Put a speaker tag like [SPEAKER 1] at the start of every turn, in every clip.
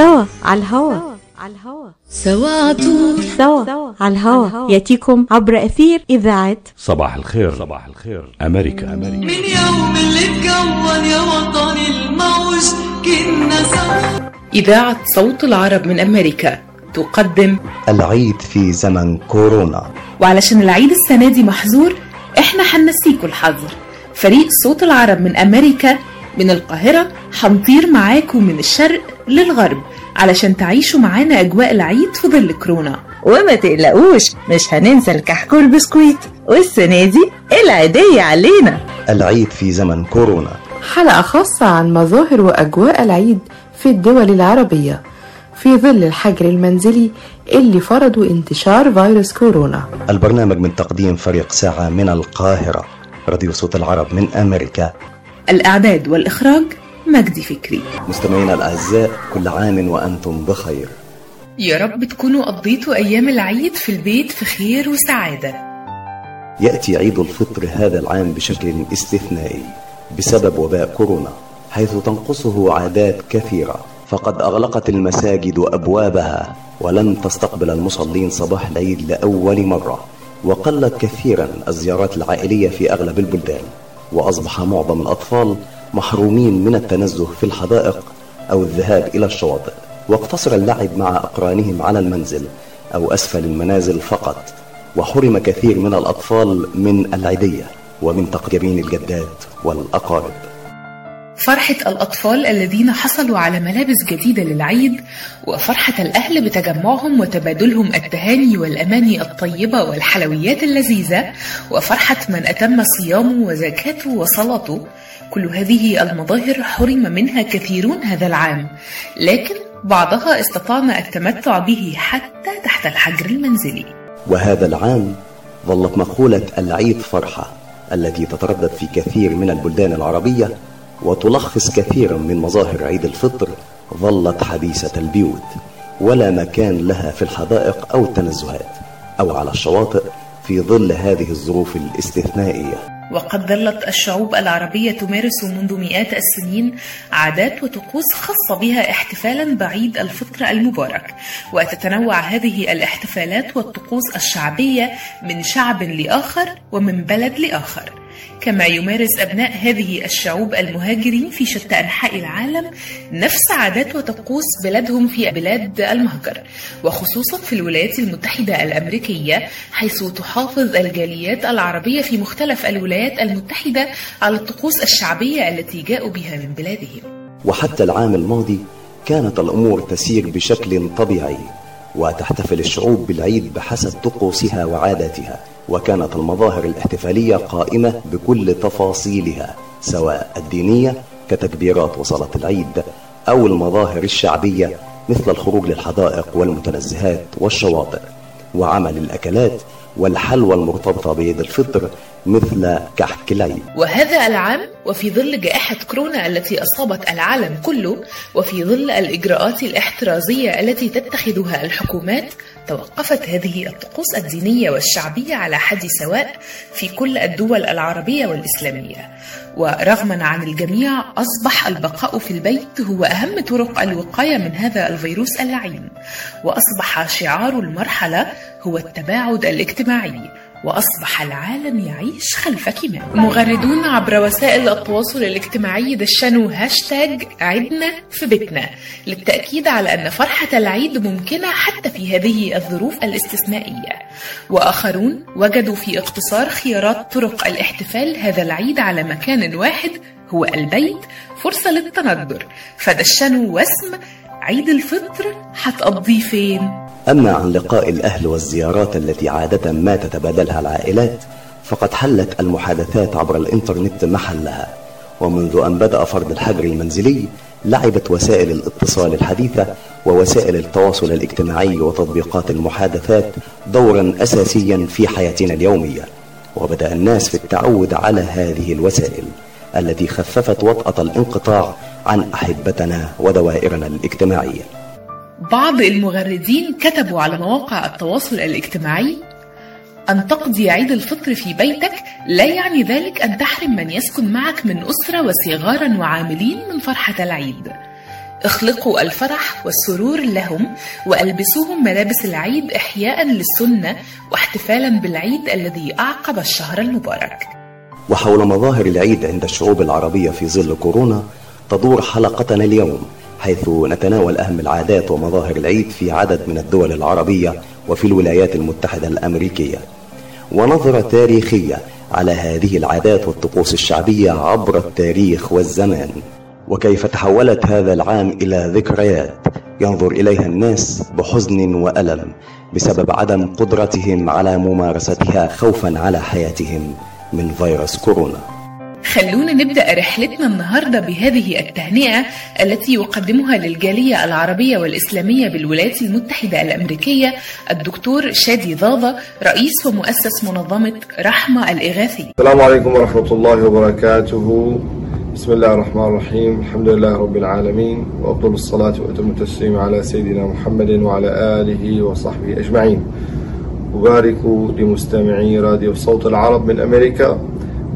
[SPEAKER 1] سوا على الهوا. على الهوا.
[SPEAKER 2] سوا عطول
[SPEAKER 1] سوا على الهوا. يأتيكم عبر أثير إذاعة
[SPEAKER 3] صباح الخير. صباح الخير. أمريكا أمريكا.
[SPEAKER 2] من يوم اللي اتكون يا وطني الموج كنا سوا.
[SPEAKER 4] إذاعة صوت العرب من أمريكا تقدم
[SPEAKER 5] العيد في زمن كورونا.
[SPEAKER 4] وعلشان العيد السنة دي محظور إحنا حنسيكوا الحظر. فريق صوت العرب من أمريكا من القاهرة حنطير معاكم من الشرق للغرب علشان تعيشوا معانا أجواء العيد في ظل كورونا.
[SPEAKER 6] وما تقلقوش مش هننسى الكحك والبسكويت والسنة دي العيدية علينا.
[SPEAKER 5] العيد في زمن كورونا.
[SPEAKER 7] حلقة خاصة عن مظاهر وأجواء العيد في الدول العربية في ظل الحجر المنزلي اللي فرضوا انتشار فيروس كورونا.
[SPEAKER 5] البرنامج من تقديم فريق ساعة من القاهرة. راديو صوت العرب من أمريكا.
[SPEAKER 4] الإعداد والإخراج مجدي فكري.
[SPEAKER 5] مستمعينا الأعزاء كل عام وأنتم بخير.
[SPEAKER 4] يا رب تكونوا قضيتوا أيام العيد في البيت في خير وسعادة.
[SPEAKER 5] يأتي عيد الفطر هذا العام بشكل استثنائي بسبب وباء كورونا حيث تنقصه عادات كثيرة. فقد أغلقت المساجد أبوابها ولن تستقبل المصلين صباح العيد لأول مرة وقلت كثيرا الزيارات العائلية في أغلب البلدان. وأصبح معظم الأطفال محرومين من التنزه في الحدائق أو الذهاب إلى الشواطئ. واقتصر اللعب مع أقرانهم على المنزل أو أسفل المنازل فقط. وحرم كثير من الأطفال من العيدية ومن تقديمين الجدات والأقارب.
[SPEAKER 4] فرحة الأطفال الذين حصلوا على ملابس جديدة للعيد وفرحة الأهل بتجمعهم وتبادلهم التهاني والأماني الطيبة والحلويات اللذيذة وفرحة من أتم صيامه وزكاته وصلاته. كل هذه المظاهر حرم منها كثيرون هذا العام لكن بعضها استطعنا التمتع به حتى تحت الحجر المنزلي.
[SPEAKER 5] وهذا العام ظلت مقولة العيد فرحة التي تتردد في كثير من البلدان العربية وتلخص كثيرا من مظاهر عيد الفطر ظلت حبيسة البيوت ولا مكان لها في الحدائق أو التنزهات أو على الشواطئ في ظل هذه الظروف الاستثنائية.
[SPEAKER 4] وقد ظلت الشعوب العربية تمارس منذ مئات السنين عادات وطقوس خاصة بها احتفالا بعيد الفطر المبارك وتتنوع هذه الاحتفالات والطقوس الشعبية من شعب لآخر ومن بلد لآخر. كما يمارس أبناء هذه الشعوب المهاجرين في شتى أنحاء العالم نفس عادات وطقوس بلادهم في بلاد المهجر وخصوصا في الولايات المتحدة الأمريكية حيث تحافظ الجاليات العربية في مختلف الولايات المتحدة على الطقوس الشعبية التي جاءوا بها من بلادهم.
[SPEAKER 5] وحتى العام الماضي كانت الأمور تسير بشكل طبيعي. وتحتفل الشعوب بالعيد بحسب طقوسها وعاداتها وكانت المظاهر الاحتفالية قائمة بكل تفاصيلها سواء الدينية كتكبيرات وصلاة العيد أو المظاهر الشعبية مثل الخروج للحدائق والمتنزهات والشواطئ وعمل الأكلات والحلوى المرتبطة بعيد الفطر مثل كحك العيد
[SPEAKER 4] وهذا العام وفي ظل جائحة كورونا التي أصابت العالم كله وفي ظل الإجراءات الاحترازية التي تتخذها الحكومات توقفت هذه الطقوس الدينية والشعبية على حد سواء في كل الدول العربية والإسلامية. ورغما عن الجميع أصبح البقاء في البيت هو أهم طرق الوقاية من هذا الفيروس اللعين. وأصبح شعار المرحلة هو التباعد الاجتماعي. وأصبح العالم يعيش خلف كمام مغردون عبر وسائل التواصل الاجتماعي دشنوا هاشتاج عدنا في بيتنا للتأكيد على أن فرحة العيد ممكنة حتى في هذه الظروف الاستثنائية. وآخرون وجدوا في اختصار خيارات طرق الاحتفال هذا العيد على مكان واحد هو البيت فرصة للتندر. فدشنوا واسم عيد الفطر هتقضيه فين؟
[SPEAKER 5] أما عن لقاء الأهل والزيارات التي عادة ما تتبادلها العائلات فقد حلت المحادثات عبر الإنترنت محلها ومنذ أن بدأ فرض الحجر المنزلي لعبت وسائل الاتصال الحديثة ووسائل التواصل الاجتماعي وتطبيقات المحادثات دورا أساسيا في حياتنا اليومية وبدأ الناس في التعود على هذه الوسائل التي خففت وطأة الانقطاع عن أحبتنا ودوائرنا الاجتماعية
[SPEAKER 4] بعض المغردين كتبوا على مواقع التواصل الاجتماعي أن تقضي عيد الفطر في بيتك لا يعني ذلك أن تحرم من يسكن معك من أسرة وصغارا وعاملين من فرحة العيد اخلقوا الفرح والسرور لهم والبسوهم ملابس العيد إحياء للسنة واحتفالا بالعيد الذي أعقب الشهر المبارك.
[SPEAKER 5] وحول مظاهر العيد عند الشعوب العربية في ظل كورونا تدور حلقتنا اليوم حيث نتناول أهم العادات ومظاهر العيد في عدد من الدول العربية وفي الولايات المتحدة الأمريكية. ونظرة تاريخية على هذه العادات والطقوس الشعبية عبر التاريخ والزمان. وكيف تحولت هذا العام إلى ذكريات ينظر إليها الناس بحزن وألم بسبب عدم قدرتهم على ممارستها خوفا على حياتهم من فيروس كورونا.
[SPEAKER 4] خلونا نبدأ رحلتنا النهاردة بهذه التهنئة التي يقدمها للجالية العربية والإسلامية بالولايات المتحدة الأمريكية الدكتور شادي ضاضة رئيس ومؤسس منظمة رحمة الإغاثية
[SPEAKER 8] السلام عليكم ورحمة الله وبركاته. بسم الله الرحمن الرحيم. الحمد لله رب العالمين وأفضل الصلاة وأتم التسليم على سيدنا محمد وعلى آله وصحبه أجمعين. أبارك لمستمعي راديو صوت العرب من أمريكا.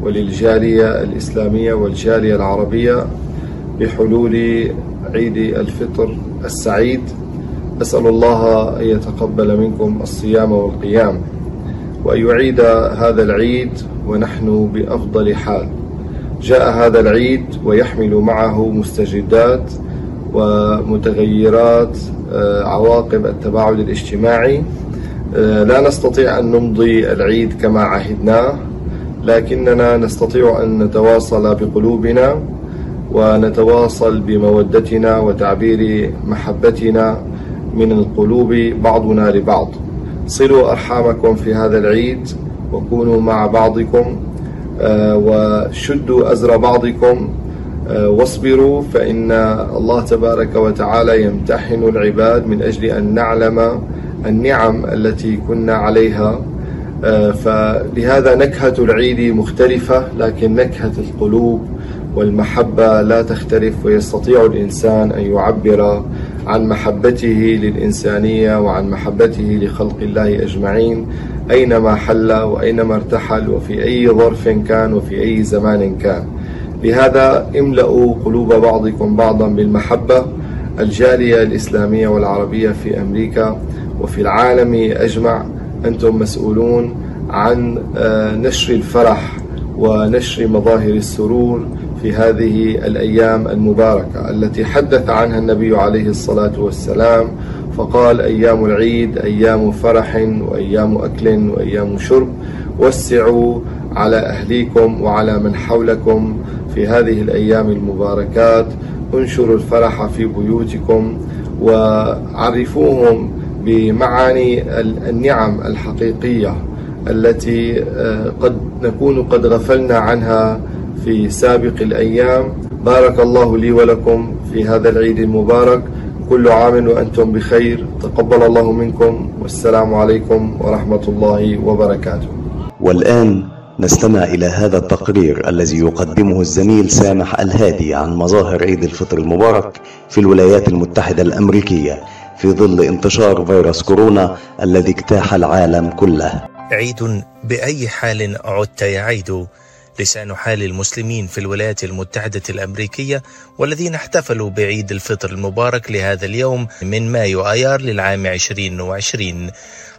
[SPEAKER 8] وللجالية الإسلامية والجالية العربية بحلول عيد الفطر السعيد. أسأل الله أن يتقبل منكم الصيام والقيام وأن يعيد هذا العيد ونحن بأفضل حال. جاء هذا العيد ويحمل معه مستجدات ومتغيرات عواقب التباعد الاجتماعي. لا نستطيع أن نمضي العيد كما عهدناه. لكننا نستطيع أن نتواصل بقلوبنا ونتواصل بمودتنا وتعبير محبتنا من القلوب بعضنا لبعض. صلوا أرحامكم في هذا العيد وكونوا مع بعضكم وشدوا أزر بعضكم واصبروا فإن الله تبارك وتعالى يمتحن العباد من أجل أن نعلم النعم التي كنا عليها. فلهذا نكهة العيد مختلفة لكن نكهة القلوب والمحبة لا تختلف ويستطيع الإنسان أن يعبر عن محبته للإنسانية وعن محبته لخلق الله أجمعين أينما حل وأينما ارتحل وفي أي ظرف كان وفي أي زمان كان. لهذا املأوا قلوب بعضكم بعضا بالمحبة الجالية الإسلامية والعربية في أمريكا وفي العالم أجمع. أنتم مسؤولون عن نشر الفرح ونشر مظاهر السرور في هذه الأيام المباركة التي حدث عنها النبي عليه الصلاة والسلام فقال أيام العيد أيام فرح وأيام أكل وأيام شرب وسعوا على أهليكم وعلى من حولكم في هذه الأيام المباركات انشروا الفرح في بيوتكم وعرفوهم بمعاني النعم الحقيقية التي قد نكون قد غفلنا عنها في سابق الأيام. بارك الله لي ولكم في هذا العيد المبارك. كل عام وأنتم بخير. تقبل الله منكم. والسلام عليكم ورحمة الله وبركاته.
[SPEAKER 5] والآن نستمع إلى هذا التقرير الذي يقدمه الزميل سامح الهادي عن مظاهر عيد الفطر المبارك في الولايات المتحدة الأمريكية. في ظل انتشار فيروس كورونا الذي اجتاح العالم كله.
[SPEAKER 9] عيد بأي حال عدت يا عيد لسان حال المسلمين في الولايات المتحدة الأمريكية والذين احتفلوا بعيد الفطر المبارك لهذا اليوم من مايو آيار للعام 2020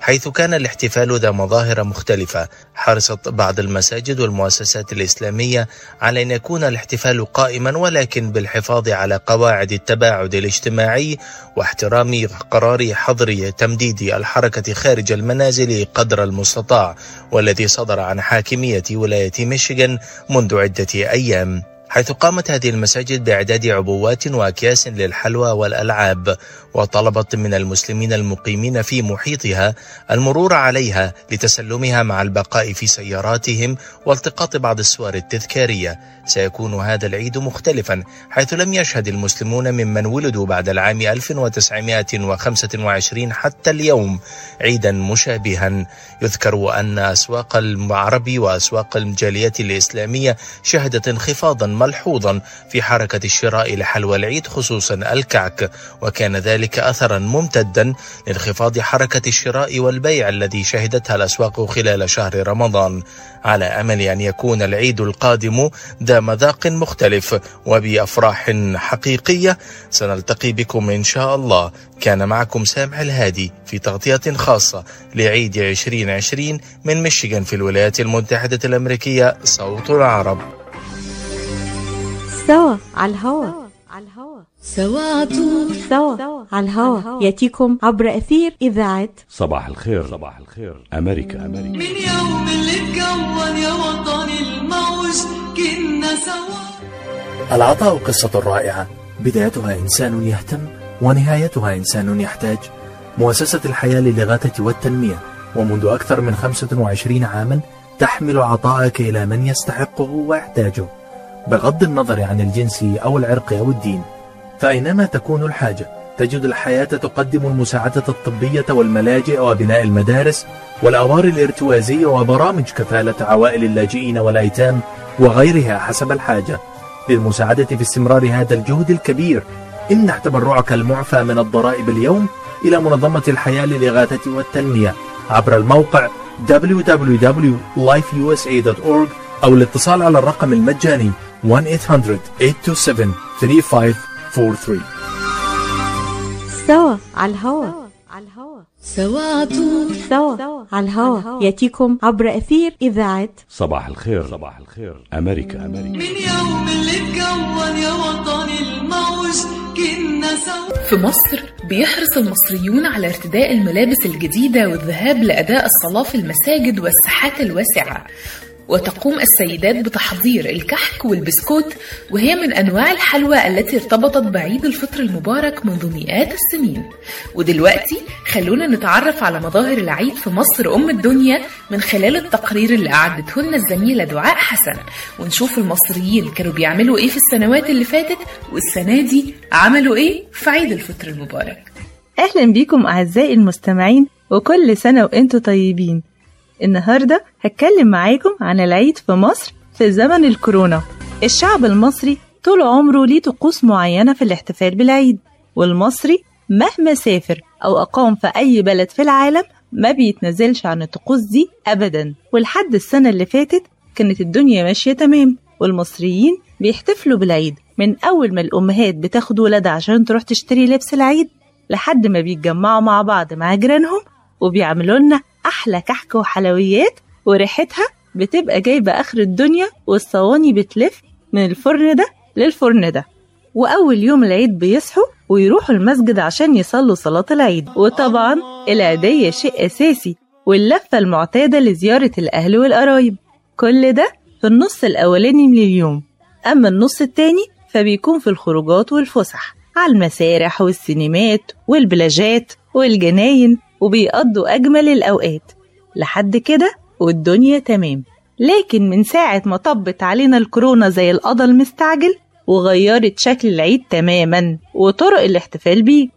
[SPEAKER 9] حيث كان الاحتفال ذا مظاهر مختلفة. حرصت بعض المساجد والمؤسسات الإسلامية على أن يكون الاحتفال قائما ولكن بالحفاظ على قواعد التباعد الاجتماعي واحترام قرار حظر تمديد الحركة خارج المنازل قدر المستطاع والذي صدر عن حاكمية ولاية ميشيغان منذ عدة أيام. حيث قامت هذه المساجد بإعداد عبوات وأكياس للحلوى والألعاب وطلبت من المسلمين المقيمين في محيطها المرور عليها لتسلمها مع البقاء في سياراتهم والتقاط بعض الصور التذكارية. سيكون هذا العيد مختلفا حيث لم يشهد المسلمون ممن ولدوا بعد العام 1925 حتى اليوم عيدا مشابها. يذكر أن أسواق العرب وأسواق الجالية الإسلامية شهدت انخفاضا ملحوظا في حركة الشراء لحلوى العيد خصوصا الكعك. وكان ذلك أثرا ممتدا لانخفاض حركة الشراء والبيع الذي شهدتها الأسواق خلال شهر رمضان على أمل أن يكون العيد القادم ذا مذاق مختلف وبأفراح حقيقية. سنلتقي بكم إن شاء الله. كان معكم سامع الهادي في تغطية خاصة لعيد 2020 من ميشيغان في الولايات المتحدة الأمريكية صوت العرب.
[SPEAKER 1] سوا على الهوا.
[SPEAKER 2] سوا عطول
[SPEAKER 1] سوا على الهوا. يأتيكم عبر أثير إذاعة.
[SPEAKER 3] صباح الخير. صباح الخير. أمريكا أمريكا.
[SPEAKER 2] من يوم اللي اتكون يا وطني الموج كنا سوا.
[SPEAKER 10] العطاء قصة رائعة. بدايتها إنسان يهتم ونهايتها إنسان يحتاج. مؤسسة الحياة للإغاثة والتنمية. ومنذ أكثر من 25 عاما تحمل عطاءك إلى من يستحقه ويحتاجه. بغض النظر عن الجنس أو العرق أو الدين فأينما تكون الحاجة تجد الحياة تقدم المساعدة الطبية والملاجئ وبناء المدارس والأوار الارتوازية وبرامج كفالة عوائل اللاجئين والأيتام وغيرها حسب الحاجة. للمساعدة في استمرار هذا الجهد الكبير امنح تبرعك المعفى من الضرائب اليوم إلى منظمة الحياة للإغاثة والتنمية. عبر الموقع www.lifeusa.org أو الاتصال على الرقم المجاني 1-800-827-3543
[SPEAKER 1] سوا على الهوا.
[SPEAKER 2] سوا عطول
[SPEAKER 1] سوا على الهوا. يأتيكم عبر أثير إذاعة.
[SPEAKER 3] صباح الخير. صباح الخير. أمريكا أمريكا.
[SPEAKER 2] من يوم اللي اتكون يا وطني الموج كنا سوا.
[SPEAKER 4] في مصر بيحرص المصريون على ارتداء الملابس الجديدة والذهاب لأداء الصلاة في المساجد والساحات الواسعة. وتقوم السيدات بتحضير الكحك والبسكوت وهي من أنواع الحلوى التي ارتبطت بعيد الفطر المبارك منذ مئات السنين. ودلوقتي خلونا نتعرف على مظاهر العيد في مصر أم الدنيا من خلال التقرير اللي أعدته لنا الزميلة دعاء حسن. ونشوف المصريين كانوا بيعملوا إيه في السنوات اللي فاتت والسنة دي عملوا إيه في عيد الفطر المبارك.
[SPEAKER 6] أهلا بيكم أعزائي المستمعين وكل سنة وأنتم طيبين. النهاردة هتكلم معاكم عن العيد في مصر في زمن الكورونا. الشعب المصري طول عمره ليه طقوس معينة في الاحتفال بالعيد والمصري مهما سافر أو أقام في أي بلد في العالم ما بيتنزلش عن الطقوس دي أبدا. ولحد السنة اللي فاتت كانت الدنيا ماشية تمام والمصريين بيحتفلوا بالعيد من أول ما الأمهات بتاخد ولادها عشان تروح تشتري لبس العيد لحد ما بيتجمعوا مع بعض مع جيرانهم وبيعملوا لنا أحلى كحك وحلويات وريحتها بتبقى جايبة آخر الدنيا والصواني بتلف من الفرن ده للفرن ده. وأول يوم العيد بيصحوا ويروحوا المسجد عشان يصلوا صلاة العيد. وطبعا العيدية شيء أساسي واللفة المعتادة لزيارة الأهل والقرايب. كل ده في النص الأولاني من اليوم. أما النص التاني فبيكون في الخروجات والفسح على المسارح والسينمات والبلاجات والجناين. وبيقضوا أجمل الأوقات. لحد كده والدنيا تمام. لكن من ساعة ما طبت علينا الكورونا زي القضا المستعجل وغيرت شكل العيد تماما وطرق الاحتفال بيه.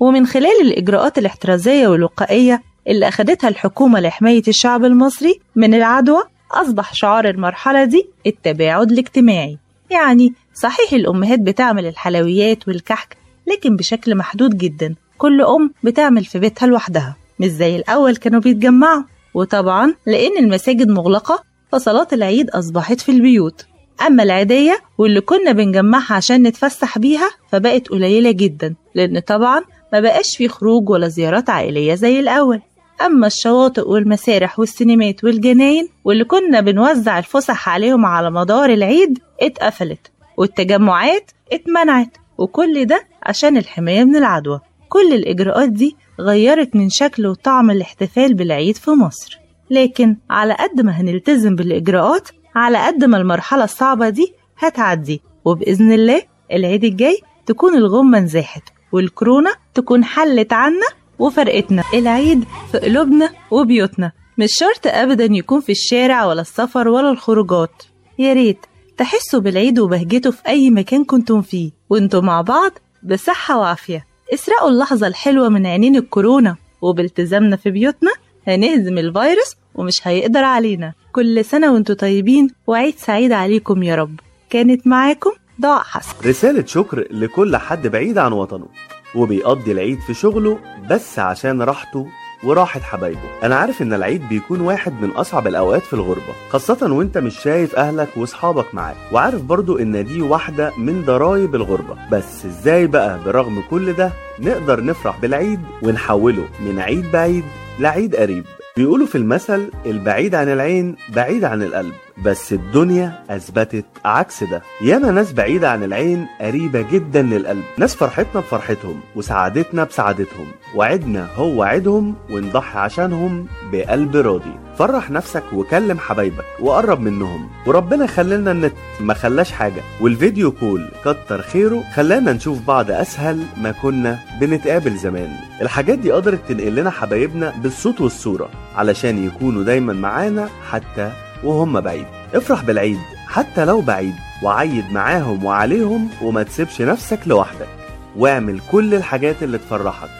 [SPEAKER 6] ومن خلال الإجراءات الاحترازية والوقائية اللي أخدتها الحكومة لحماية الشعب المصري من العدوى أصبح شعار المرحلة دي التباعد الاجتماعي. يعني صحيح الأمهات بتعمل الحلويات والكحك لكن بشكل محدود جدا. كل أم بتعمل في بيتها لوحدها مش زي الأول كانوا بيتجمعوا. وطبعا لأن المساجد مغلقة فصلاة العيد أصبحت في البيوت. أما العيدية واللي كنا بنجمعها عشان نتفسح بيها فبقت قليلة جدا لأن طبعا ما بقاش في خروج ولا زيارات عائلية زي الأول. أما الشواطئ والمسارح والسينمات والجناين واللي كنا بنوزع الفسح عليهم على مدار العيد اتقفلت والتجمعات اتمنعت وكل ده عشان الحماية من العدوى. كل الإجراءات دي غيرت من شكل وطعم الاحتفال بالعيد في مصر. لكن على قد ما هنلتزم بالإجراءات على قد ما المرحلة الصعبة دي هتعدي. وبإذن الله العيد الجاي تكون الغمة انزاحت والكورونا تكون حلت عنا وفرقتنا. العيد في قلوبنا وبيوتنا. مش شرط أبدا يكون في الشارع ولا السفر ولا الخروجات. يا ريت تحسوا بالعيد وبهجته في أي مكان كنتم فيه. وانتوا مع بعض بصحة وعافية. اسرقوا اللحظة الحلوة من عينين الكورونا وبالتزامنا في بيوتنا هنهزم الفيروس ومش هيقدر علينا. كل سنة وانتوا طيبين وعيد سعيد عليكم يا رب. كانت معاكم ضاع حسن.
[SPEAKER 11] رسالة شكر لكل حد بعيد عن وطنه وبيقضي العيد في شغله بس عشان راحته وراحة حبايبه. أنا عارف إن العيد بيكون واحد من أصعب الأوقات في الغربة خاصة وإنت مش شايف أهلك وأصحابك معاك. وعارف برضو إن دي واحدة من ضرايب الغربة. بس إزاي بقى برغم كل ده نقدر نفرح بالعيد ونحوله من عيد بعيد لعيد قريب؟ بيقولوا في المثل البعيد عن العين بعيد عن القلب. بس الدنيا أثبتت عكس ده. ياما ناس بعيدة عن العين قريبة جدا للقلب. ناس فرحتنا بفرحتهم وسعادتنا بسعادتهم. وعدنا هو عيدهم ونضحي عشانهم بقلب راضي. فرح نفسك وكلم حبايبك وقرب منهم. وربنا خللنا النت ما خلاش حاجة. والفيديو كول كتر خيره خلانا نشوف بعض أسهل ما كنا بنتقابل زمان. الحاجات دي قدرت تنقل لنا حبايبنا بالصوت والصورة علشان يكونوا دايما معانا حتى وهم بعيد. افرح بالعيد حتى لو بعيد وعيد معاهم وعليهم وما تسيبش نفسك لوحدك. واعمل كل الحاجات اللي تفرحك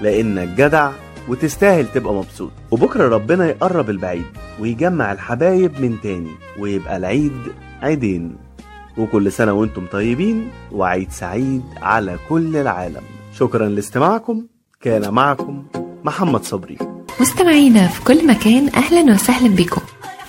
[SPEAKER 11] لانك جدع وتستاهل تبقى مبسوط. وبكرة ربنا يقرب البعيد ويجمع الحبايب من تاني ويبقى العيد عيدين. وكل سنة وأنتم طيبين وعيد سعيد على كل العالم. شكرا لاستماعكم. كان معكم محمد صبري.
[SPEAKER 12] مستمعينا في كل مكان أهلا وسهلا بكم.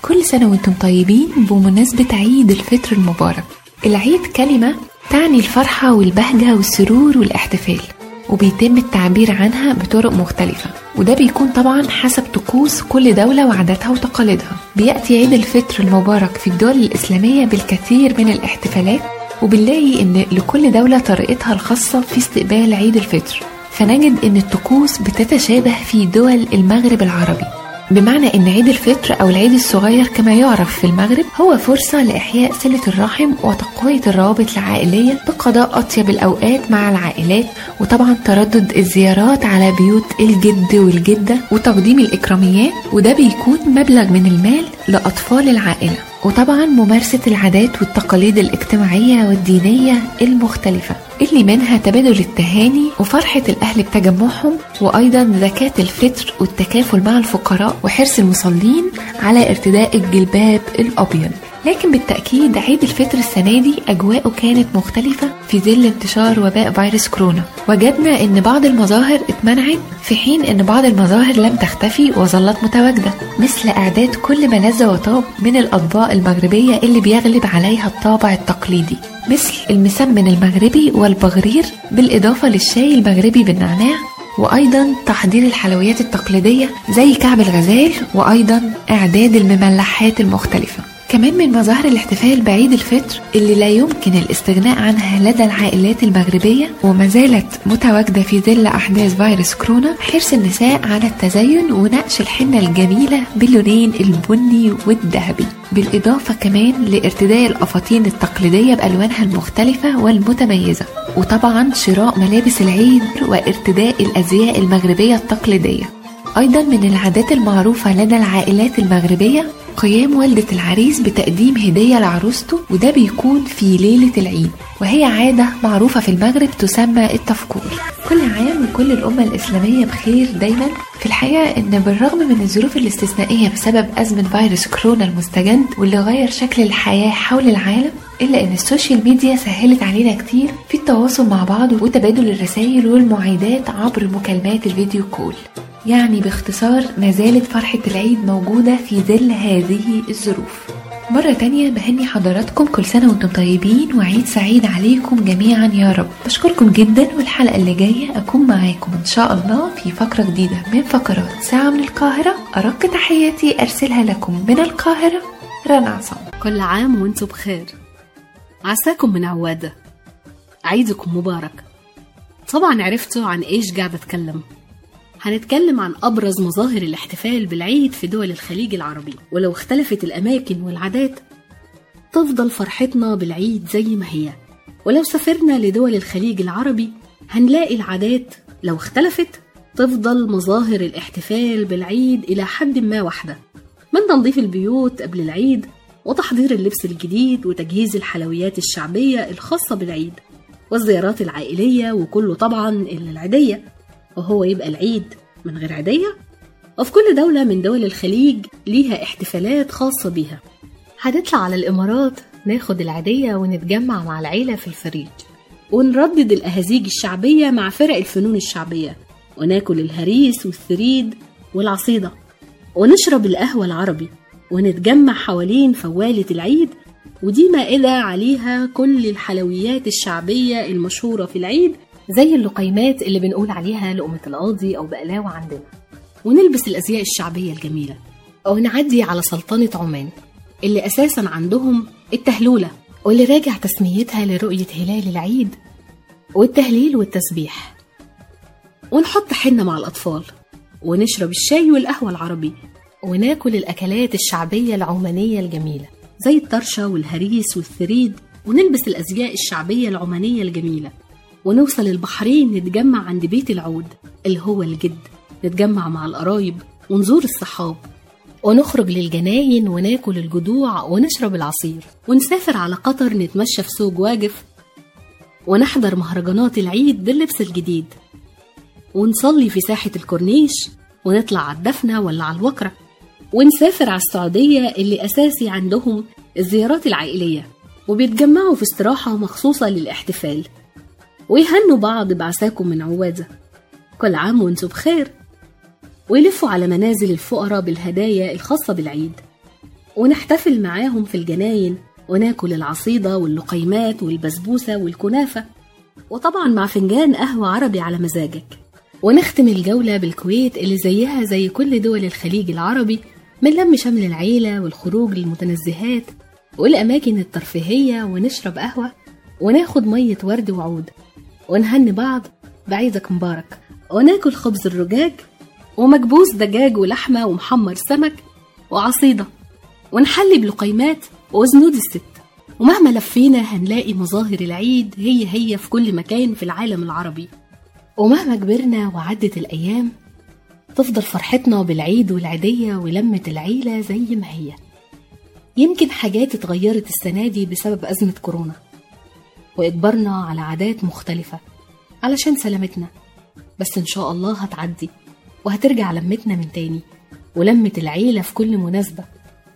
[SPEAKER 12] كل سنة وأنتم طيبين بمناسبة عيد الفطر المبارك. العيد كلمة تعني الفرحة والبهجة والسرور والاحتفال وبيتم التعبير عنها بطرق مختلفة. وده بيكون طبعا حسب طقوس كل دولة وعاداتها وتقاليدها. بيأتي عيد الفطر المبارك في الدول الإسلامية بالكثير من الاحتفالات وبنلاقي إن لكل دولة طريقتها الخاصة في استقبال عيد الفطر. فنجد إن الطقوس بتتشابه في دول المغرب العربي. بمعنى إن عيد الفطر أو العيد الصغير كما يعرف في المغرب هو فرصة لإحياء صلة الرحم وتقوية الروابط العائلية بقضاء أطيب الأوقات مع العائلات وطبعا تردد الزيارات على بيوت الجد والجدة وتقديم الإكراميات وده بيكون مبلغ من المال لأطفال العائلة. وطبعا ممارسة العادات والتقاليد الاجتماعية والدينية المختلفة اللي منها تبادل التهاني وفرحة الأهل بتجمعهم وأيضا زكاة الفطر والتكافل مع الفقراء وحرص المصلين على ارتداء الجلباب الأبيض. لكن بالتأكيد عيد الفطر السنة دي أجواءه كانت مختلفة في ظل انتشار وباء فيروس كورونا. وجدنا أن بعض المظاهر اتمنعت في حين أن بعض المظاهر لم تختفي وظلت متواجدة مثل إعداد كل ما لذ وطاب من الأطباق المغربية اللي بيغلب عليها الطابع التقليدي مثل المسمن المغربي والبغرير بالإضافة للشاي المغربي بالنعناع وأيضا تحضير الحلويات التقليدية زي كعب الغزال وأيضا إعداد المملحات المختلفة. كمان من مظاهر الاحتفال بعيد الفطر اللي لا يمكن الاستغناء عنها لدى العائلات المغربية وما زالت متواجدة في ظل أحداث فيروس كورونا حرص النساء على التزين ونقش الحنة الجميلة باللونين البني والذهبي. بالإضافة كمان لارتداء الأفاطين التقليدية بألوانها المختلفة والمتميزة. وطبعا شراء ملابس العيد وارتداء الأزياء المغربية التقليدية. أيضا من العادات المعروفة لدى العائلات المغربية قيام والدة العريس بتقديم هدية لعروسته وده بيكون في ليلة العيد وهي عادة معروفة في المغرب تسمى التفكور. كل عام وكل الأمة الإسلامية بخير دايما. في الحقيقة إن بالرغم من الظروف الاستثنائية بسبب أزمة فيروس كورونا المستجد واللي غير شكل الحياة حول العالم إلا إن ال social media سهلت علينا كتير في التواصل مع بعض وتبادل الرسائل والمعايدات عبر مكالمات ال video call. يعني باختصار ما زالت فرحة العيد موجودة في ظل هذه الظروف. مرة تانية بهني حضراتكم كل سنة وأنتم طيبين وعيد سعيد عليكم جميعا يا رب. بشكركم جدا والحلقة اللي جاية أكون معاكم إن شاء الله في فقرة جديدة من فقرات ساعة من القاهرة. أرق تحياتي أرسلها لكم من القاهرة رنا عصام.
[SPEAKER 13] كل عام وأنتم بخير. عساكم من عوادة. عيدكم مبارك. طبعا عرفتوا عن إيش قاعدة أتكلم. هنتكلم عن أبرز مظاهر الاحتفال بالعيد في دول الخليج العربي. ولو اختلفت الأماكن والعادات تفضل فرحتنا بالعيد زي ما هي. ولو سافرنا لدول الخليج العربي هنلاقي العادات لو اختلفت تفضل مظاهر الاحتفال بالعيد إلى حد ما واحدة. من تنظيف البيوت قبل العيد وتحضير اللبس الجديد وتجهيز الحلويات الشعبية الخاصة بالعيد والزيارات العائلية وكله طبعا إلا العيدية. وهو يبقى العيد من غير عيدية وفي كل دولة من دول الخليج ليها احتفالات خاصة بيها. هنطلع على الإمارات ناخد العادية ونتجمع مع العيلة في الفريج. ونردد الأهازيج الشعبية مع فرق الفنون الشعبية. وناكل الهريس والثريد والعصيدة. ونشرب القهوة العربي. ونتجمع حوالين فوالة العيد. ودي مائدة عليها كل الحلويات الشعبية المشهورة في العيد. زي اللقيمات اللي بنقول عليها لقمة القاضي أو بقلاوة عندنا. ونلبس الأزياء الشعبية الجميلة. ونعدي على سلطنة عمان اللي أساسا عندهم التهلولة واللي راجع تسميتها لرؤية هلال العيد والتهليل والتسبيح. ونحط حنة مع الأطفال ونشرب الشاي والقهوة العربي وناكل الأكلات الشعبية العمانية الجميلة زي الطرشة والهريس والثريد ونلبس الأزياء الشعبية العمانية الجميلة. ونوصل البحرين نتجمع عند بيت العود اللي هو الجد. نتجمع مع القرايب ونزور الصحاب. ونخرج للجناين وناكل الجدوع ونشرب العصير. ونسافر على قطر نتمشى في سوق واقف. ونحضر مهرجانات العيد باللبس الجديد. ونصلي في ساحة الكورنيش ونطلع على الدفنة ولا على الوكرة. ونسافر على السعودية اللي أساسي عندهم الزيارات العائلية. وبيتجمعوا في استراحة مخصوصة للاحتفال. ويهنوا بعض بعساكم من عوادة كل عام وأنتم بخير. ويلفوا على منازل الفقراء بالهدايا الخاصة بالعيد. ونحتفل معاهم في الجناين. وناكل العصيدة واللقيمات والبسبوسة والكنافة. وطبعا مع فنجان قهوة عربي على مزاجك. ونختم الجولة بالكويت اللي زيها زي كل دول الخليج العربي. من لم شمل العيلة والخروج للمتنزهات. والأماكن الترفيهية ونشرب قهوة. وناخد مية ورد وعود. ونهني بعض بعيدك مبارك. وناكل خبز الرجاج ومكبوس دجاج ولحمة ومحمر سمك وعصيدة. ونحلي بلقيمات وزنود الست. ومهما لفينا هنلاقي مظاهر العيد هي هي في كل مكان في العالم العربي. ومهما كبرنا وعدت الأيام تفضل فرحتنا بالعيد والعيدية ولمة العيلة زي ما هي. يمكن حاجات اتغيرت السنة دي بسبب أزمة كورونا. وإجبرنا على عادات مختلفة علشان سلامتنا. بس إن شاء الله هتعدي وهترجع لمتنا من تاني ولمة العيلة في كل مناسبة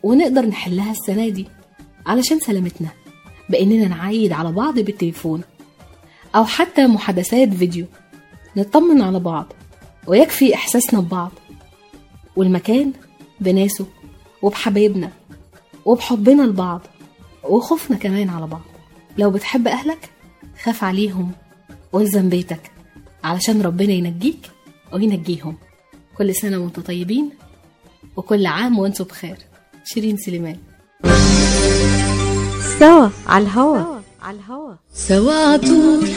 [SPEAKER 13] ونقدر نحلها السنة دي علشان سلامتنا بإننا نعايد على بعض بالتليفون أو حتى محادثات فيديو. نطمن على بعض ويكفي إحساسنا ببعض. والمكان بناسه وبحبايبنا وبحبنا لبعض وخوفنا كمان على بعض. لو بتحب أهلك خاف عليهم والزم بيتك علشان ربنا ينجيك وينجيهم. كل سنة وأنتم طيبين وكل عام وأنتم بخير. شيرين سليمان.
[SPEAKER 1] سوا على الهوا. على الهوا
[SPEAKER 2] سوا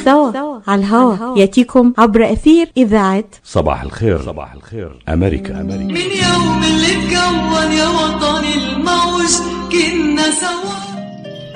[SPEAKER 1] سوا على الهوا. يأتيكم عبر أثير إذاعة
[SPEAKER 3] صباح الخير. صباح الخير. أمريكا أمريكا.
[SPEAKER 2] من يوم اللي اتكون يا وطني الموج كنا سوا.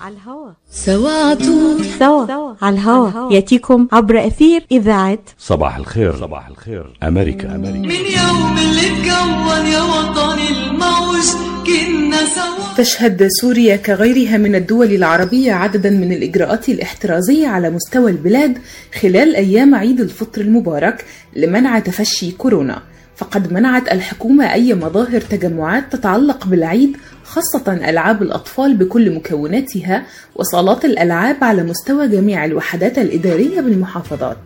[SPEAKER 1] على الهوا
[SPEAKER 2] سوا
[SPEAKER 1] سوا على الهوا يأتيكم عبر أثير إذاعة
[SPEAKER 3] صباح الخير. صباح الخير. أمريكا. أمريكا.
[SPEAKER 2] من يوم اللي اتكون يا وطني الموج كنا سوا.
[SPEAKER 4] تشهد سوريا كغيرها من الدول العربية عددا من الإجراءات الاحترازية على مستوى البلاد خلال أيام عيد الفطر المبارك لمنع تفشي كورونا. فقد منعت الحكومة أي مظاهر تجمعات تتعلق بالعيد خاصة ألعاب الأطفال بكل مكوناتها وصالات الألعاب على مستوى جميع الوحدات الإدارية بالمحافظات.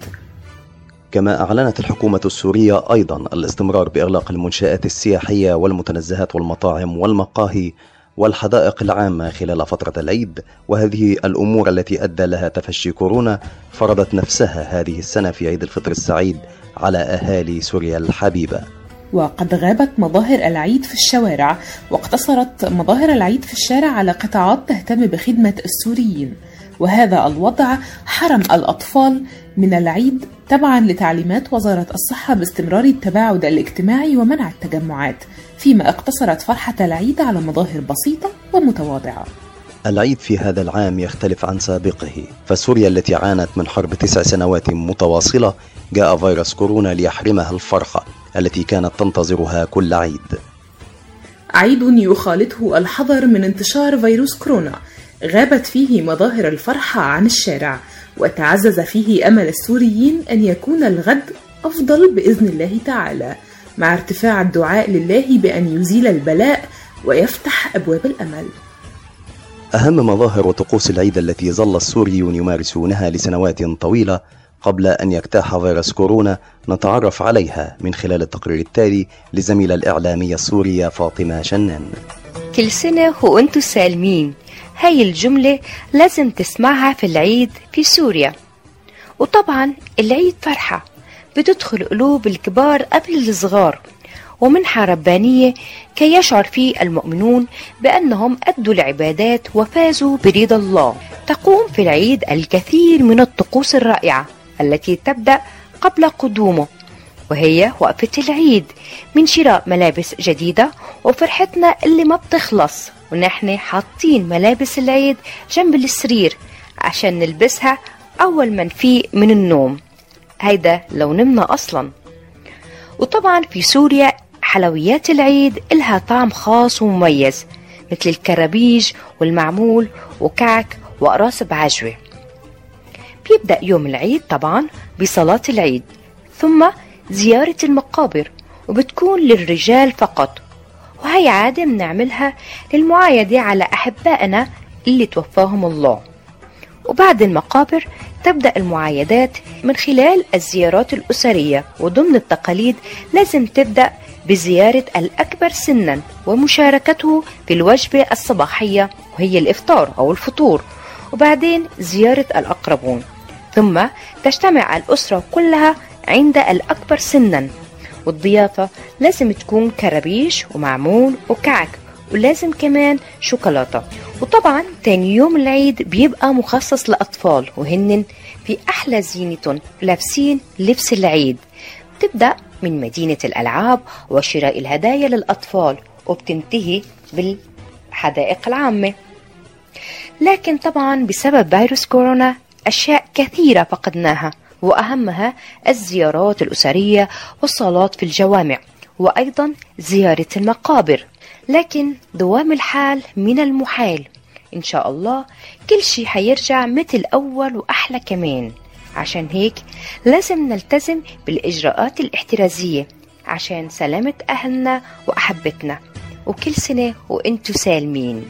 [SPEAKER 5] كما أعلنت الحكومة السورية أيضا الاستمرار بإغلاق المنشآت السياحية والمتنزهات والمطاعم والمقاهي والحدائق العامة خلال فترة العيد وهذه الأمور التي أدى لها تفشي كورونا فرضت نفسها هذه السنة في عيد الفطر السعيد على أهالي سوريا الحبيبة.
[SPEAKER 4] وقد غابت مظاهر العيد في الشوارع واقتصرت مظاهر العيد في الشارع على قطاعات تهتم بخدمة السوريين. وهذا الوضع حرم الأطفال من العيد تبعا لتعليمات وزارة الصحة باستمرار التباعد الاجتماعي ومنع التجمعات فيما اقتصرت فرحة العيد على مظاهر بسيطة ومتواضعة.
[SPEAKER 5] العيد في هذا العام يختلف عن سابقه فسوريا التي عانت من حرب تسع سنوات متواصلة جاء فيروس كورونا ليحرمها الفرحة التي كانت تنتظرها كل عيد.
[SPEAKER 4] عيد يخالطه الحذر من انتشار فيروس كورونا غابت فيه مظاهر الفرحة عن الشارع وتعزز فيه أمل السوريين أن يكون الغد أفضل بإذن الله تعالى مع ارتفاع الدعاء لله بأن يزيل البلاء ويفتح أبواب الأمل.
[SPEAKER 5] أهم مظاهر وطقوس العيد التي ظل السوريون يمارسونها لسنوات طويلة قبل أن يجتاح فيروس كورونا نتعرف عليها من خلال التقرير التالي لزميلة الإعلامية السورية فاطمة شنان.
[SPEAKER 14] كل سنة وانتو سالمين. هاي الجملة لازم تسمعها في العيد في سوريا. وطبعا العيد فرحة. بتدخل قلوب الكبار قبل الصغار. ومنحة ربانية كي يشعر فيه المؤمنون بأنهم أدوا العبادات وفازوا برضا الله. تقوم في العيد الكثير من الطقوس الرائعة. التي تبدأ قبل قدومه وهي وقفة العيد من شراء ملابس جديدة وفرحتنا اللي ما بتخلص ونحن حاطين ملابس العيد جنب السرير عشان نلبسها أول ما نفيق من النوم. هيدا لو نمنا أصلا. وطبعا في سوريا حلويات العيد إلها طعم خاص ومميز مثل الكرابيج والمعمول وكعك وقراص بعجوة. بيبدأ يوم العيد طبعا بصلاة العيد ثم زيارة المقابر وبتكون للرجال فقط. وهي عادة بنعملها للمعايدة على أحبائنا اللي توفاهم الله. وبعد المقابر تبدأ المعايدات من خلال الزيارات الأسرية وضمن التقاليد لازم تبدأ بزيارة الأكبر سنا ومشاركته في الوجبة الصباحية وهي الإفطار أو الفطور. وبعدين زيارة الأقربون. ثم تجتمع الأسرة كلها عند الأكبر سنا. والضيافة لازم تكون كرابيش ومعمول وكعك ولازم كمان شوكولاتة. وطبعا تاني يوم العيد بيبقى مخصص لأطفال وهن في أحلى زينة لابسين لبس العيد. بتبدأ من مدينة الألعاب وشراء الهدايا للأطفال وبتنتهي بالحدائق العامة. لكن طبعا بسبب فيروس كورونا أشياء كثيرة فقدناها وأهمها الزيارات الأسرية والصلاة في الجوامع وأيضا زيارة المقابر. لكن دوام الحال من المحال. إن شاء الله كل شي حيرجع مثل أول وأحلى كمان. عشان هيك لازم نلتزم بالإجراءات الاحترازية عشان سلامة أهلنا وأحبتنا. وكل سنة وإنتو سالمين.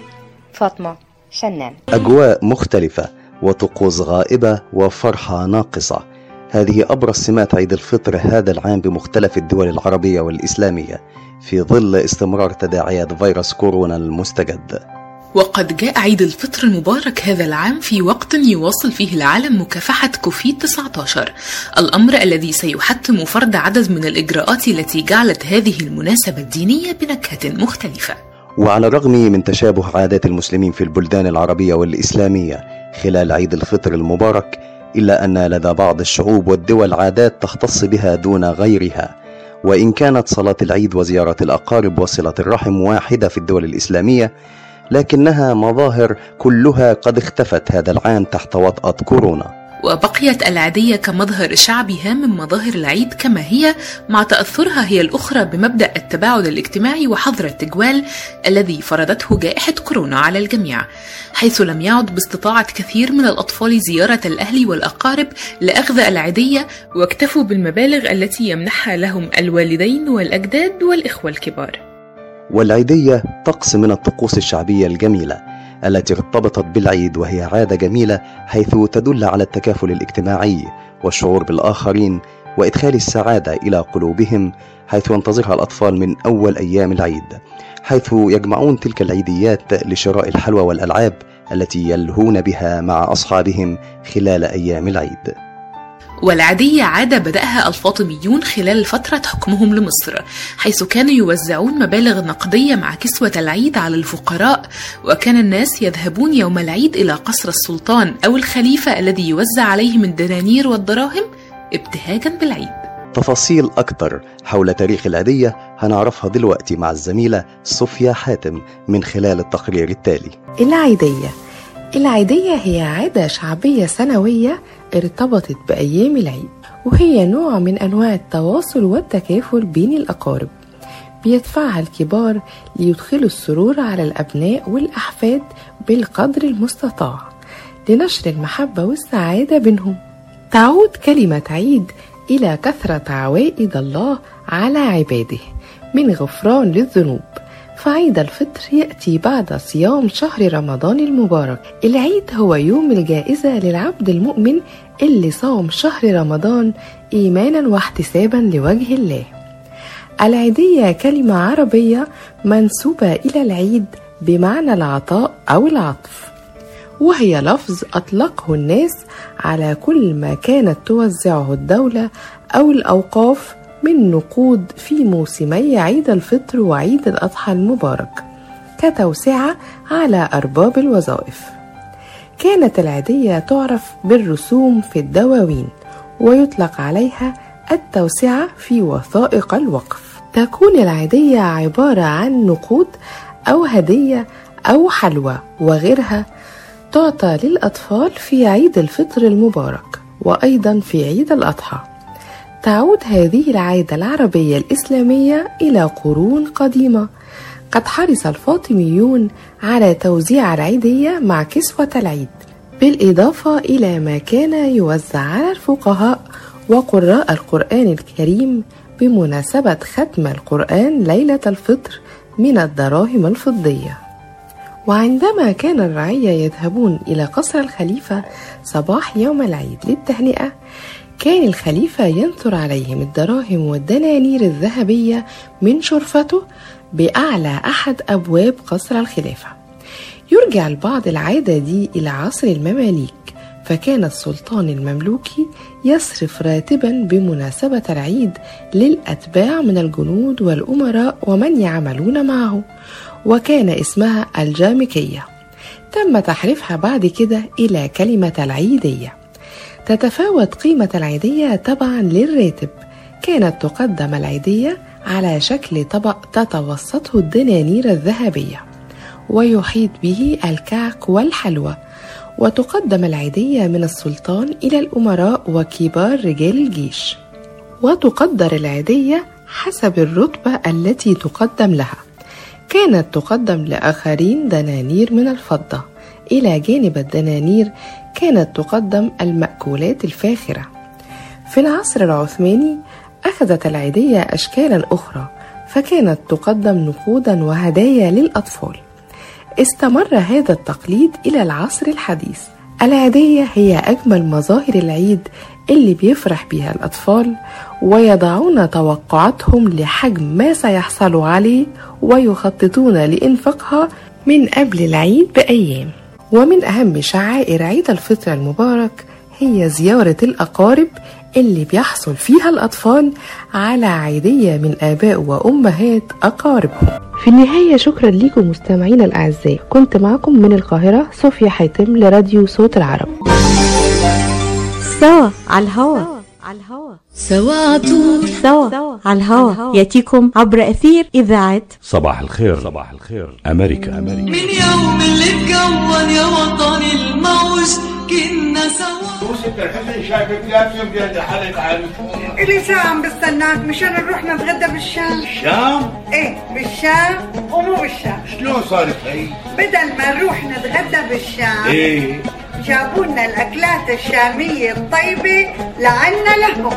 [SPEAKER 14] فاطمة. شنان.
[SPEAKER 5] أجواء مختلفة وطقوس غائبة وفرحة ناقصة. هذه أبرز سمات عيد الفطر هذا العام بمختلف الدول العربية والإسلامية في ظل استمرار تداعيات فيروس كورونا المستجد.
[SPEAKER 4] وقد جاء عيد الفطر المبارك هذا العام في وقت يواصل فيه العالم مكافحة كوفيد 19 الأمر الذي سيحتم فرض عدد من الإجراءات التي جعلت هذه المناسبة الدينية بنكهة مختلفة.
[SPEAKER 5] وعلى الرغم من تشابه عادات المسلمين في البلدان العربية والإسلامية خلال عيد الفطر المبارك إلا أن لدى بعض الشعوب والدول عادات تختص بها دون غيرها. وإن كانت صلاة العيد وزيارة الأقارب وصلة الرحم واحدة في الدول الإسلامية لكنها مظاهر كلها قد اختفت هذا العام تحت وطأة كورونا.
[SPEAKER 4] وبقيت العادية كمظهر شعبي هام من مظاهر العيد كما هي مع تأثرها هي الأخرى بمبدأ التباعد الاجتماعي وحظر التجوال الذي فرضته جائحة كورونا على الجميع حيث لم يعد باستطاعة كثير من الأطفال زيارة الأهل والأقارب لأخذ العيدية واكتفوا بالمبالغ التي يمنحها لهم الوالدين والأجداد والإخوة الكبار.
[SPEAKER 5] والعيدية طقس من الطقوس الشعبية الجميلة التي ارتبطت بالعيد وهي عادة جميلة حيث تدل على التكافل الاجتماعي والشعور بالآخرين وإدخال السعادة إلى قلوبهم حيث ينتظرها الأطفال من أول أيام العيد حيث يجمعون تلك العيديات لشراء الحلوى والألعاب التي يلهون بها مع أصحابهم خلال أيام العيد.
[SPEAKER 4] والعادية عادة بدأها الفاطميون خلال فترة حكمهم لمصر حيث كانوا يوزعون مبالغ نقدية مع كسوة العيد على الفقراء وكان الناس يذهبون يوم العيد إلى قصر السلطان أو الخليفة الذي يوزع عليهم الدنانير والدراهم ابتهاجا بالعيد.
[SPEAKER 5] تفاصيل أكتر حول تاريخ العيدية هنعرفها دلوقتي مع الزميلة صوفيا حاتم من خلال التقرير التالي.
[SPEAKER 7] العيدية العيدية هي عادة شعبية سنوية ارتبطت بأيام العيد وهي نوع من أنواع التواصل والتكافل بين الأقارب. بيدفعها الكبار ليدخلوا السرور على الأبناء والأحفاد بالقدر المستطاع لنشر المحبة والسعادة بينهم. تعود كلمة عيد إلى كثرة عوائد الله على عباده من غفران للذنوب. فعيد الفطر يأتي بعد صيام شهر رمضان المبارك. العيد هو يوم الجائزة للعبد المؤمن اللي صام شهر رمضان إيمانا واحتسابا لوجه الله. العيدية كلمة عربية منسوبة إلى العيد بمعنى العطاء أو العطف. وهي لفظ أطلقه الناس على كل ما كانت توزعه الدولة أو الأوقاف من نقود في موسمي عيد الفطر وعيد الأضحى المبارك كتوسعة على أرباب الوظائف. كانت العيدية تعرف بالرسوم في الدواوين ويطلق عليها التوسعة في وثائق الوقف. تكون العيدية عبارة عن نقود أو هدية أو حلوى وغيرها تعطى للأطفال في عيد الفطر المبارك وأيضا في عيد الأضحى. تعود هذه العادة العربية الإسلامية إلى قرون قديمة. قد حرص الفاطميون على توزيع العيدية مع كسوة العيد بالإضافة إلى ما كان يوزع على الفقهاء وقراء القرآن الكريم بمناسبة ختم القرآن ليلة الفطر من الدراهم الفضية. وعندما كان الرعية يذهبون إلى قصر الخليفة صباح يوم العيد للتهنئة كان الخليفة ينثر عليهم الدراهم والدنانير الذهبية من شرفته بأعلى أحد أبواب قصر الخلافة. يرجع البعض العادة دي إلى عصر المماليك فكان السلطان المملوكي يصرف راتبا بمناسبة العيد للأتباع من الجنود والأمراء ومن يعملون معه وكان اسمها الجامكية. تم تحريفها بعد كده إلى كلمة العيدية. تتفاوت قيمة العيدية تبعا للراتب. كانت تقدم العيدية على شكل طبق تتوسطه الدنانير الذهبية ويحيط به الكعك والحلوى. وتقدم العيدية من السلطان إلى الأمراء وكبار رجال الجيش. وتقدر العيدية حسب الرتبة التي تقدم لها. كانت تقدم لآخرين دنانير من الفضة. إلى جانب الدنانير كانت تقدم المأكولات الفاخرة. في العصر العثماني أخذت العيدية أشكالا أخرى فكانت تقدم نقودا وهدايا للأطفال. استمر هذا التقليد إلى العصر الحديث. العيدية هي أجمل مظاهر العيد اللي بيفرح بها الأطفال ويضعون توقعاتهم لحجم ما سيحصلوا عليه ويخططون لإنفاقها من قبل العيد بأيام. ومن أهم شعائر عيد الفطر المبارك هي زيارة الأقارب اللي بيحصل فيها الأطفال على عيدية من آباء وأمهات أقاربهم. في النهاية شكرا لكم مستمعينا الأعزاء. كنت معكم من القاهرة صوفيا حاتم لراديو صوت العرب.
[SPEAKER 1] سوا على الهوا.
[SPEAKER 2] سوا عطول
[SPEAKER 1] سوا على الهوا يأتيكم عبر أثير إذاعة
[SPEAKER 3] صباح الخير. صباح الخير. أمريكا أمريكا.
[SPEAKER 2] من يوم اللي اتكون يا وطني الموج كنا سوا.
[SPEAKER 15] حالك
[SPEAKER 16] إلي ساعة عم بستناك مشان نروح نتغدى بالشام.
[SPEAKER 15] الشام؟
[SPEAKER 16] إيه بالشام ومو بالشام.
[SPEAKER 15] شلون صارت هي؟
[SPEAKER 16] بدل ما نروح نتغدى بالشام.
[SPEAKER 15] إيه.
[SPEAKER 16] جابوا لنا الأكلات الشامية الطيبة لعنا لهم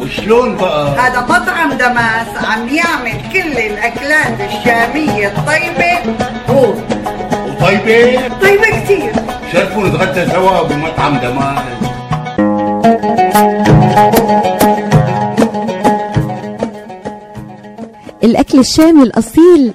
[SPEAKER 15] وشلون بقى؟
[SPEAKER 16] هذا مطعم دماس عم يعمل كل الأكلات الشامية الطيبة هو
[SPEAKER 15] وطيبة؟
[SPEAKER 16] طيبة كثير
[SPEAKER 15] شرفوا نتغدى سوا بمطعم دماس
[SPEAKER 1] الأكل الشامي الأصيل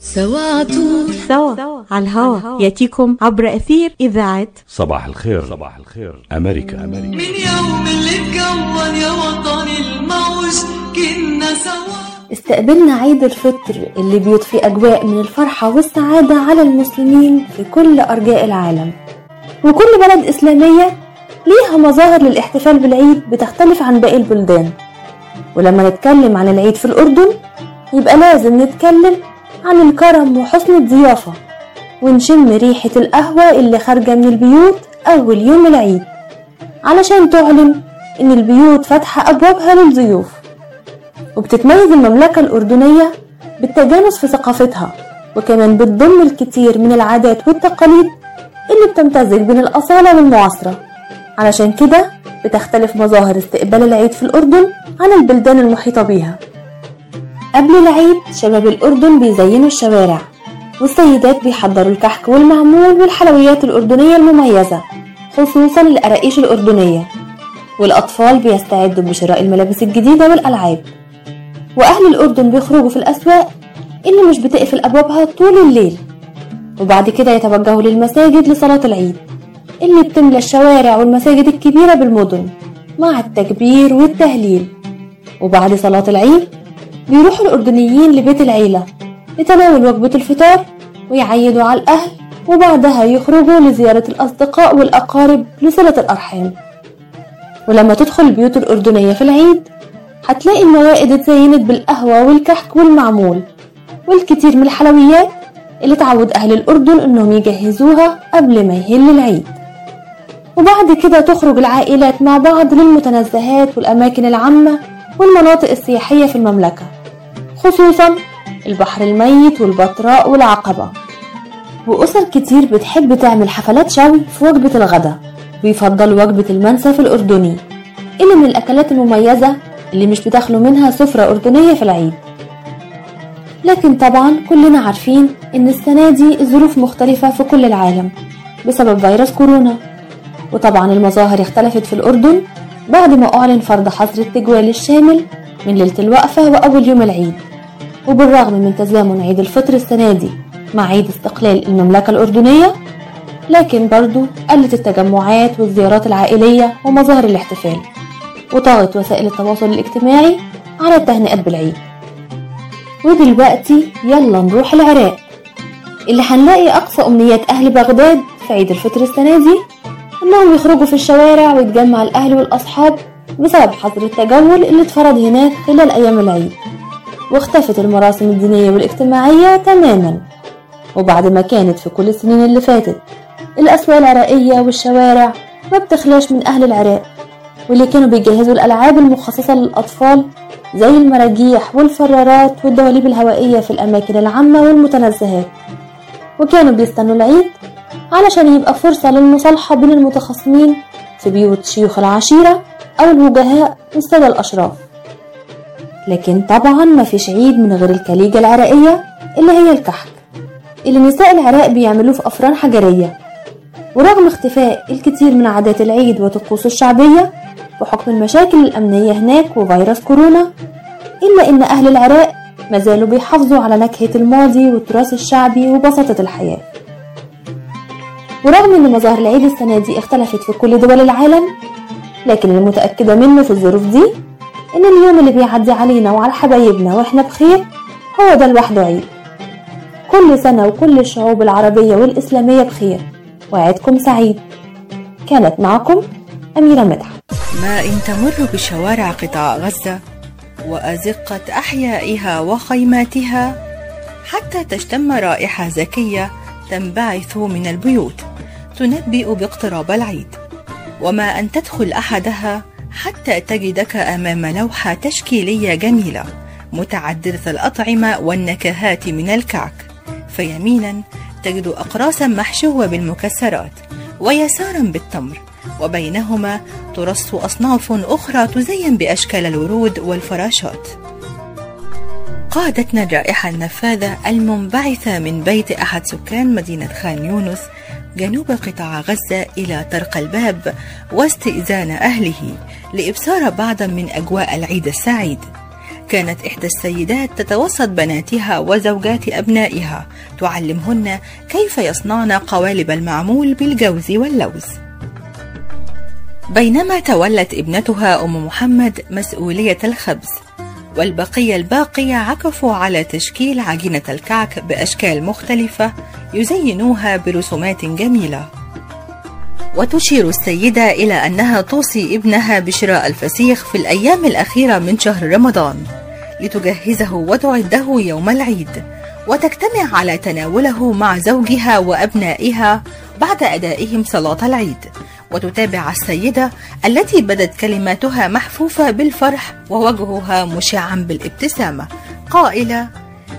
[SPEAKER 2] سوا عطول
[SPEAKER 1] سوا على الهوا يأتيكم عبر أثير إذاعة
[SPEAKER 3] صباح الخير. صباح الخير. أمريكا. أمريكا.
[SPEAKER 2] من يوم اللي اتكون يا وطني الموج كنا سوا.
[SPEAKER 17] استقبلنا عيد الفطر اللي بيضفي أجواء من الفرحة والسعادة على المسلمين في كل أرجاء العالم. وكل بلد إسلامية ليها مظاهر للاحتفال بالعيد بتختلف عن باقي البلدان. ولما نتكلم عن العيد في الأردن يبقى لازم نتكلم عن الكرم وحسن الضيافة ونشم ريحة القهوة اللي خارجة من البيوت أول يوم العيد علشان تعلن إن البيوت فاتحة أبوابها للضيوف. وبتتميز المملكة الأردنية بالتجانس في ثقافتها وكمان بتضم الكثير من العادات والتقاليد اللي بتمتزج بين الأصالة والمعاصرة. علشان كده بتختلف مظاهر استقبال العيد في الأردن عن البلدان المحيطة بيها. قبل العيد شباب الأردن بيزينوا الشوارع والسيدات بيحضروا الكحك والمعمول والحلويات الأردنية المميزة خصوصا القراقيش الأردنية والأطفال بيستعدوا بشراء الملابس الجديدة والألعاب. وأهل الأردن بيخرجوا في الأسواق اللي مش بتقفل أبوابها طول الليل. وبعد كده يتوجهوا للمساجد لصلاة العيد اللي بتملى الشوارع والمساجد الكبيرة بالمدن مع التكبير والتهليل. وبعد صلاة العيد بيروحوا الأردنيين لبيت العيلة لتناول وجبة الفطار ويعيدوا على الأهل وبعدها يخرجوا لزيارة الأصدقاء والأقارب لصلة الأرحام. ولما تدخل البيوت الأردنية في العيد هتلاقي الموائد اتزينت بالقهوة والكحك والمعمول والكتير من الحلويات اللي تعود أهل الأردن إنهم يجهزوها قبل ما يهل العيد. وبعد كده تخرج العائلات مع بعض للمتنزهات والأماكن العامة والمناطق السياحية في المملكة. خصوصا البحر الميت والبتراء والعقبة. وأسر كتير بتحب تعمل حفلات شوي في وجبة الغداء بيفضلوا وجبة المنسف الأردني. اللي من الأكلات المميزة اللي مش بتخلو منها سفرة أردنية في العيد. لكن طبعا كلنا عارفين إن السنة دي الظروف مختلفة في كل العالم بسبب فيروس كورونا. وطبعا المظاهر اختلفت في الأردن بعد ما أعلن فرض حظر التجوال الشامل من ليلة الوقفة وأول يوم العيد. وبالرغم من تزامن عيد الفطر السنة دي مع عيد استقلال المملكة الأردنية لكن برضو قلت التجمعات والزيارات العائلية ومظاهر الاحتفال وطغت وسائل التواصل الاجتماعي على التهنئات بالعيد ودلوقتي يلا نروح العراق اللي هنلاقي أقصى أمنيات أهل بغداد في عيد الفطر السنة دي إنهم يخرجوا في الشوارع ويتجمع الأهل والأصحاب بسبب حظر التجول اللي اتفرض هناك خلال أيام العيد. واختفت المراسم الدينية والاجتماعية تماما. وبعد ما كانت في كل السنين اللي فاتت الأسواق العراقية والشوارع ما بتخلاش من أهل العراق واللي كانوا بيجهزوا الألعاب المخصصة للأطفال زي المراجيح والفرارات والدواليب الهوائية في الأماكن العامة والمتنزهات. وكانوا بيستنوا العيد علشان يبقى فرصة للمصالحة بين المتخاصمين في بيوت شيوخ العشيرة أو الوجهاء والسادة الأشراف. لكن طبعا ما فيش عيد من غير الكليجة العراقية اللي هي الكحك. اللي نساء العراق بيعملوه في أفران حجرية. ورغم اختفاء الكثير من عادات العيد وطقوسه الشعبية بحكم المشاكل الأمنية هناك وفيروس كورونا إلا إن أهل العراق ما زالوا بيحافظوا على نكهة الماضي والتراث الشعبي وبساطة الحياة. ورغم إن مظاهر العيد السنة دي اختلفت في كل دول العالم لكن المتأكدة منه في الظروف دي إن اليوم اللي بيعدي علينا وعلى حبايبنا وإحنا بخير هو ده لوحده عيد. كل سنة وكل الشعوب العربية والإسلامية بخير وعيدكم سعيد. كانت معكم أميرة مدحت.
[SPEAKER 18] ما إن تمر بشوارع قطاع غزة وأزقة أحيائها وخيماتها حتى تشتم رائحة زكية تنبعث من البيوت تنبئ باقتراب العيد. وما أن تدخل أحدها حتى تجدك أمام لوحة تشكيلية جميلة متعددة الأطعمة والنكهات من الكعك. فيمينا تجد أقراصا محشوة بالمكسرات ويسارا بالتمر وبينهما ترص أصناف أخرى تزين بأشكال الورود والفراشات. قادتنا الرائحة النفاذة المنبعثة من بيت أحد سكان مدينة خان يونس جنوب قطاع غزة إلى طرق الباب واستئذان أهله لإبصار بعضا من أجواء العيد السعيد. كانت إحدى السيدات تتوسط بناتها وزوجات أبنائها تعلمهن كيف يصنعن قوالب المعمول بالجوز واللوز. بينما تولت ابنتها أم محمد مسؤولية الخبز والبقية الباقية عكفوا على تشكيل عجينة الكعك بأشكال مختلفة يزينوها برسومات جميلة. وتشير السيدة إلى أنها توصي ابنها بشراء الفسيخ في الأيام الأخيرة من شهر رمضان لتجهزه وتعده يوم العيد. وتجتمع على تناوله مع زوجها وأبنائها بعد أدائهم صلاة العيد. وتتابع السيدة التي بدت كلماتها محفوفة بالفرح ووجهها مشعا بالابتسامة. قائلة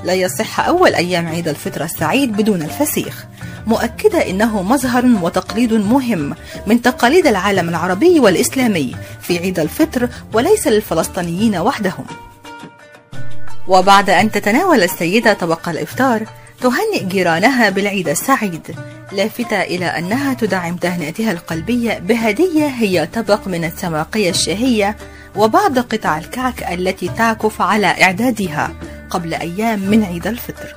[SPEAKER 18] لا يصح أول أيام عيد الفطر السعيد بدون الفسيخ. مؤكدة إنه مظهر وتقليد مهم من تقاليد العالم العربي والإسلامي في عيد الفطر وليس للفلسطينيين وحدهم. وبعد أن تتناول السيدة طبق الإفطار تهنئ جيرانها بالعيد السعيد. لافتة إلى أنها تدعم تهنئتها القلبية بهدية هي طبق من السماقية الشهية وبعض قطع الكعك التي تعكف على إعدادها قبل أيام من عيد الفطر.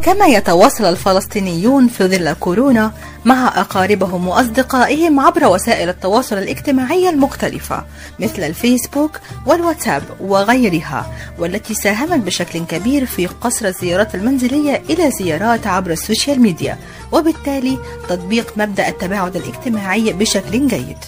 [SPEAKER 18] كما يتواصل الفلسطينيون في ظل كورونا مع أقاربهم وأصدقائهم عبر وسائل التواصل الاجتماعي المختلفة مثل الفيسبوك والواتساب وغيرها والتي ساهمت بشكل كبير في قصر الزيارات المنزلية إلى زيارات عبر ال social media وبالتالي تطبيق مبدأ التباعد الاجتماعي بشكل جيد.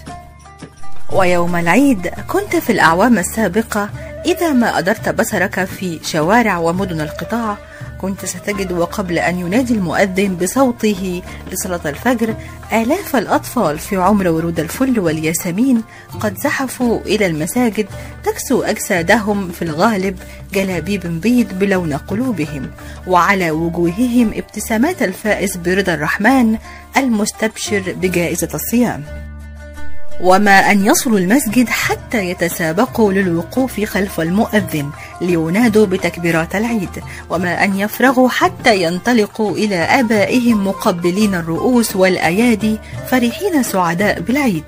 [SPEAKER 18] ويوم العيد كنت في الأعوام السابقة إذا ما أدرت بصرك في شوارع ومدن القطاع كنت ستجد وقبل أن ينادي المؤذن بصوته لصلاة الفجر آلاف الأطفال في عمر ورود الفل والياسمين قد زحفوا إلى المساجد تكسو أجسادهم في الغالب جلابيب بيض بلون قلوبهم وعلى وجوههم ابتسامات الفائز برضا الرحمن المستبشر بجائزة الصيام. وما أن يصلوا المسجد حتى يتسابقوا للوقوف خلف المؤذن لينادوا بتكبيرات العيد وما أن يفرغوا حتى ينطلقوا إلى آبائهم مقبلين الرؤوس والأيادي فرحين سعداء بالعيد.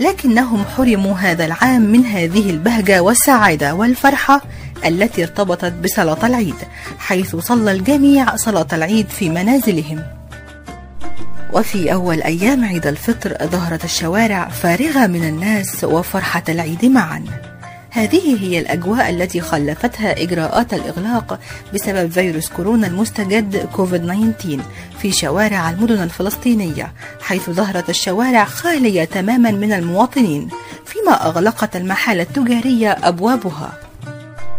[SPEAKER 18] لكنهم حرموا هذا العام من هذه البهجة والسعادة والفرحة التي ارتبطت بصلاة العيد حيث صلى الجميع صلاة العيد في منازلهم. وفي أول أيام عيد الفطر ظهرت الشوارع فارغة من الناس وفرحة العيد معا. هذه هي الأجواء التي خلفتها إجراءات الإغلاق بسبب فيروس كورونا المستجد كوفيد-19 في شوارع المدن الفلسطينية حيث ظهرت الشوارع خالية تماما من المواطنين فيما أغلقت المحال التجارية أبوابها.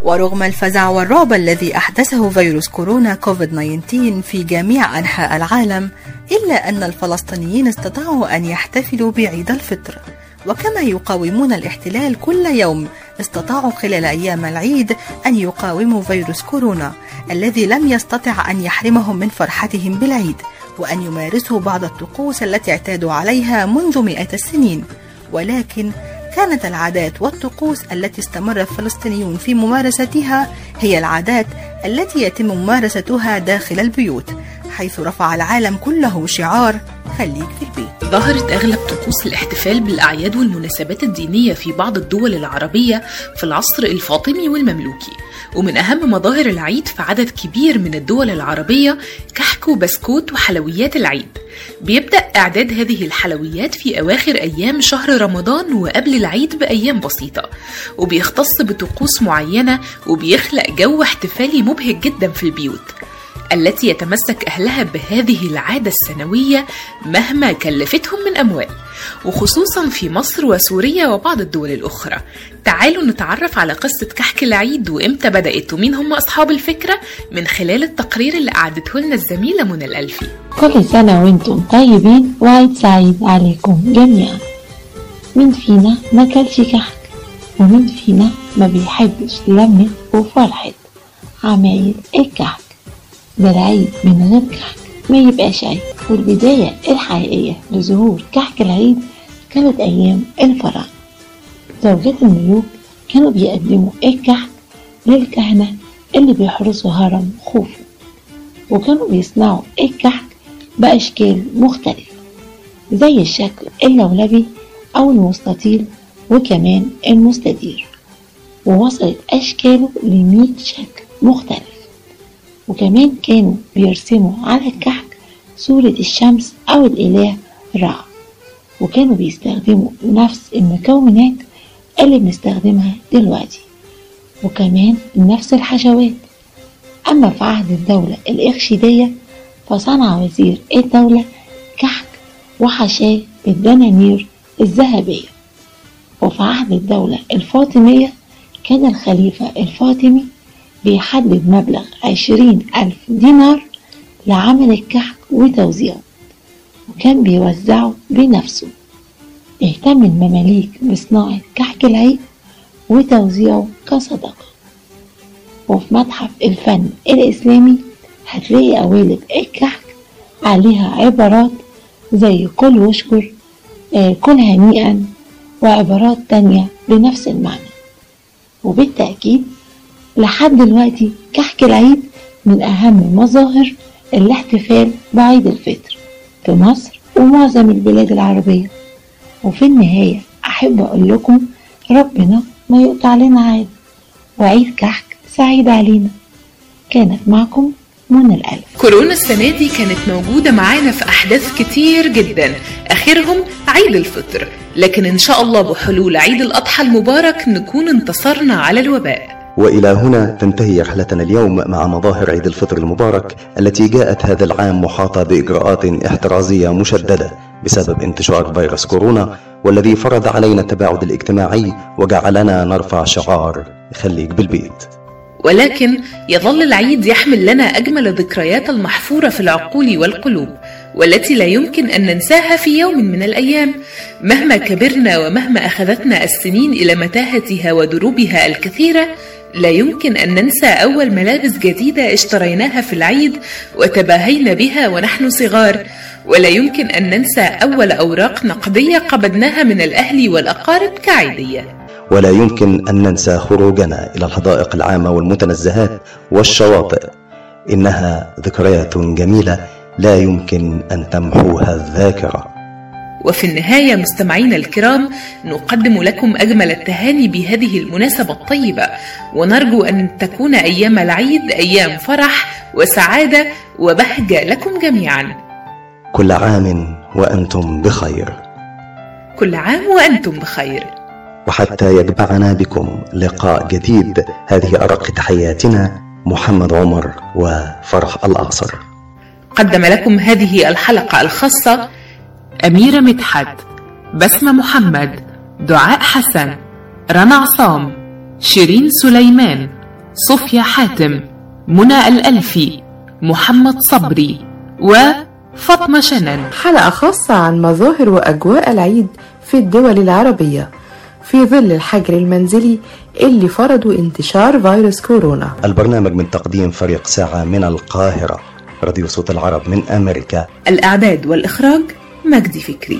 [SPEAKER 18] ورغم الفزع والرعب الذي أحدثه فيروس كورونا كوفيد 19 في جميع أنحاء العالم إلا أن الفلسطينيين استطاعوا أن يحتفلوا بعيد الفطر. وكما يقاومون الاحتلال كل يوم استطاعوا خلال أيام العيد أن يقاوموا فيروس كورونا الذي لم يستطع أن يحرمهم من فرحتهم بالعيد وأن يمارسوا بعض الطقوس التي اعتادوا عليها منذ مئات السنين. ولكن كانت العادات والطقوس التي استمر الفلسطينيون في ممارستها هي العادات التي يتم ممارستها داخل البيوت. حيث رفع العالم كله شعار خليك في البيت.
[SPEAKER 4] ظهرت أغلب طقوس الاحتفال بالأعياد والمناسبات الدينية في بعض الدول العربية في العصر الفاطمي والمملوكي. ومن أهم مظاهر العيد في عدد كبير من الدول العربية كحك وبسكوت وحلويات العيد. بيبدأ إعداد هذه الحلويات في أواخر أيام شهر رمضان وقبل العيد بأيام بسيطة. وبيختص بطقوس معينة وبيخلق جو احتفالي مبهج جدا في البيوت. التي يتمسك أهلها بهذه العادة السنوية مهما كلفتهم من أموال وخصوصا في مصر وسوريا وبعض الدول الأخرى. تعالوا نتعرف على قصة كحك العيد وإمتى بدأت ومين هم أصحاب الفكرة من خلال التقرير اللي أعدته لنا الزميلة منى الألفي.
[SPEAKER 19] كل سنة وإنتم طيبين وعيد سعيد عليكم جميعا. مين فينا ما كلش كحك ومين فينا ما بيحبش لمة وفرحة. عمايل الكحك. ده العيد من غير كحك ما يبقاش عيد والبداية الحقيقية لظهور كحك العيد كانت أيام الفراعنة زوجات الملوك كانوا بيقدموا الكحك للكهنة اللي بيحرسوا هرم خوفو وكانوا بيصنعوا الكحك بأشكال مختلفة زي الشكل اللولبي أو المستطيل وكمان المستدير. ووصلت أشكاله لمية شكل مختلف. وكمان كانوا بيرسموا على الكحك صورة الشمس أو الإله رع وكانوا بيستخدموا نفس المكونات اللي بنستخدمها دلوقتي. وكمان نفس الحشوات. أما في عهد الدولة الإخشيدية فصنع وزير الدولة كحك وحشاة بالدنانير الذهبية. وفي عهد الدولة الفاطمية كان الخليفة الفاطمي بيحدد مبلغ عشرين ألف دينار لعمل الكحك وتوزيعه وكان بيوزعه بنفسه. اهتم المماليك بصناعة كحك العيد وتوزيعه كصدقة. وفي متحف الفن الإسلامي هتلاقي قوالب الكحك عليها عبارات زي كل واشكر آه كل هنيئا وعبارات تانية بنفس المعنى. وبالتأكيد لحد دلوقتي كحك العيد من أهم مظاهر الاحتفال بعيد الفطر في مصر ومعظم البلاد العربية. وفي النهاية أحب أقول لكم ربنا ما يقطع لنا عاد وعيد كحك سعيد علينا. كانت معكم منى الألف.
[SPEAKER 4] كورونا السنة دي كانت موجودة معانا في أحداث كتير جدا. آخرهم عيد الفطر. لكن إن شاء الله بحلول عيد الأضحى المبارك نكون انتصرنا على الوباء.
[SPEAKER 5] وإلى هنا تنتهي رحلتنا اليوم مع مظاهر عيد الفطر المبارك التي جاءت هذا العام محاطة بإجراءات احترازية مشددة بسبب انتشار فيروس كورونا والذي فرض علينا التباعد الاجتماعي وجعلنا نرفع شعار خليك بالبيت.
[SPEAKER 4] ولكن يظل العيد يحمل لنا أجمل الذكريات المحفورة في العقول والقلوب والتي لا يمكن أن ننساها في يوم من الأيام. مهما كبرنا ومهما أخذتنا السنين إلى متاهتها ودروبها الكثيرة لا يمكن أن ننسى أول ملابس جديدة اشتريناها في العيد وتباهينا بها ونحن صغار. ولا يمكن أن ننسى أول أوراق نقدية قبضناها من الأهل والأقارب كعيدية.
[SPEAKER 5] ولا يمكن أن ننسى خروجنا إلى الحدائق العامة والمتنزهات والشواطئ. إنها ذكريات جميلة لا يمكن أن تمحوها الذاكرة.
[SPEAKER 4] وفي النهاية مستمعينا الكرام نقدم لكم أجمل التهاني بهذه المناسبة الطيبة. ونرجو أن تكون أيام العيد أيام فرح وسعادة وبهجة لكم جميعا.
[SPEAKER 5] كل عام وأنتم بخير.
[SPEAKER 4] كل عام وأنتم بخير.
[SPEAKER 5] وحتى يجمعنا بكم لقاء جديد. هذه أرق تحياتنا محمد عمر وفرح الاعصر
[SPEAKER 4] قدم لكم هذه الحلقة الخاصة أميرة مدحت بسمة محمد دعاء حسن رنا عصام شيرين سليمان صوفيا حاتم منى الألفي محمد صبري وفاطمة شنن.
[SPEAKER 7] حلقة خاصة عن مظاهر وأجواء العيد في الدول العربية في ظل الحجر المنزلي اللي فرضوا انتشار فيروس كورونا.
[SPEAKER 5] البرنامج من تقديم فريق ساعة من القاهرة راديو صوت العرب من أمريكا.
[SPEAKER 4] الإعداد والإخراج مجدي فكري.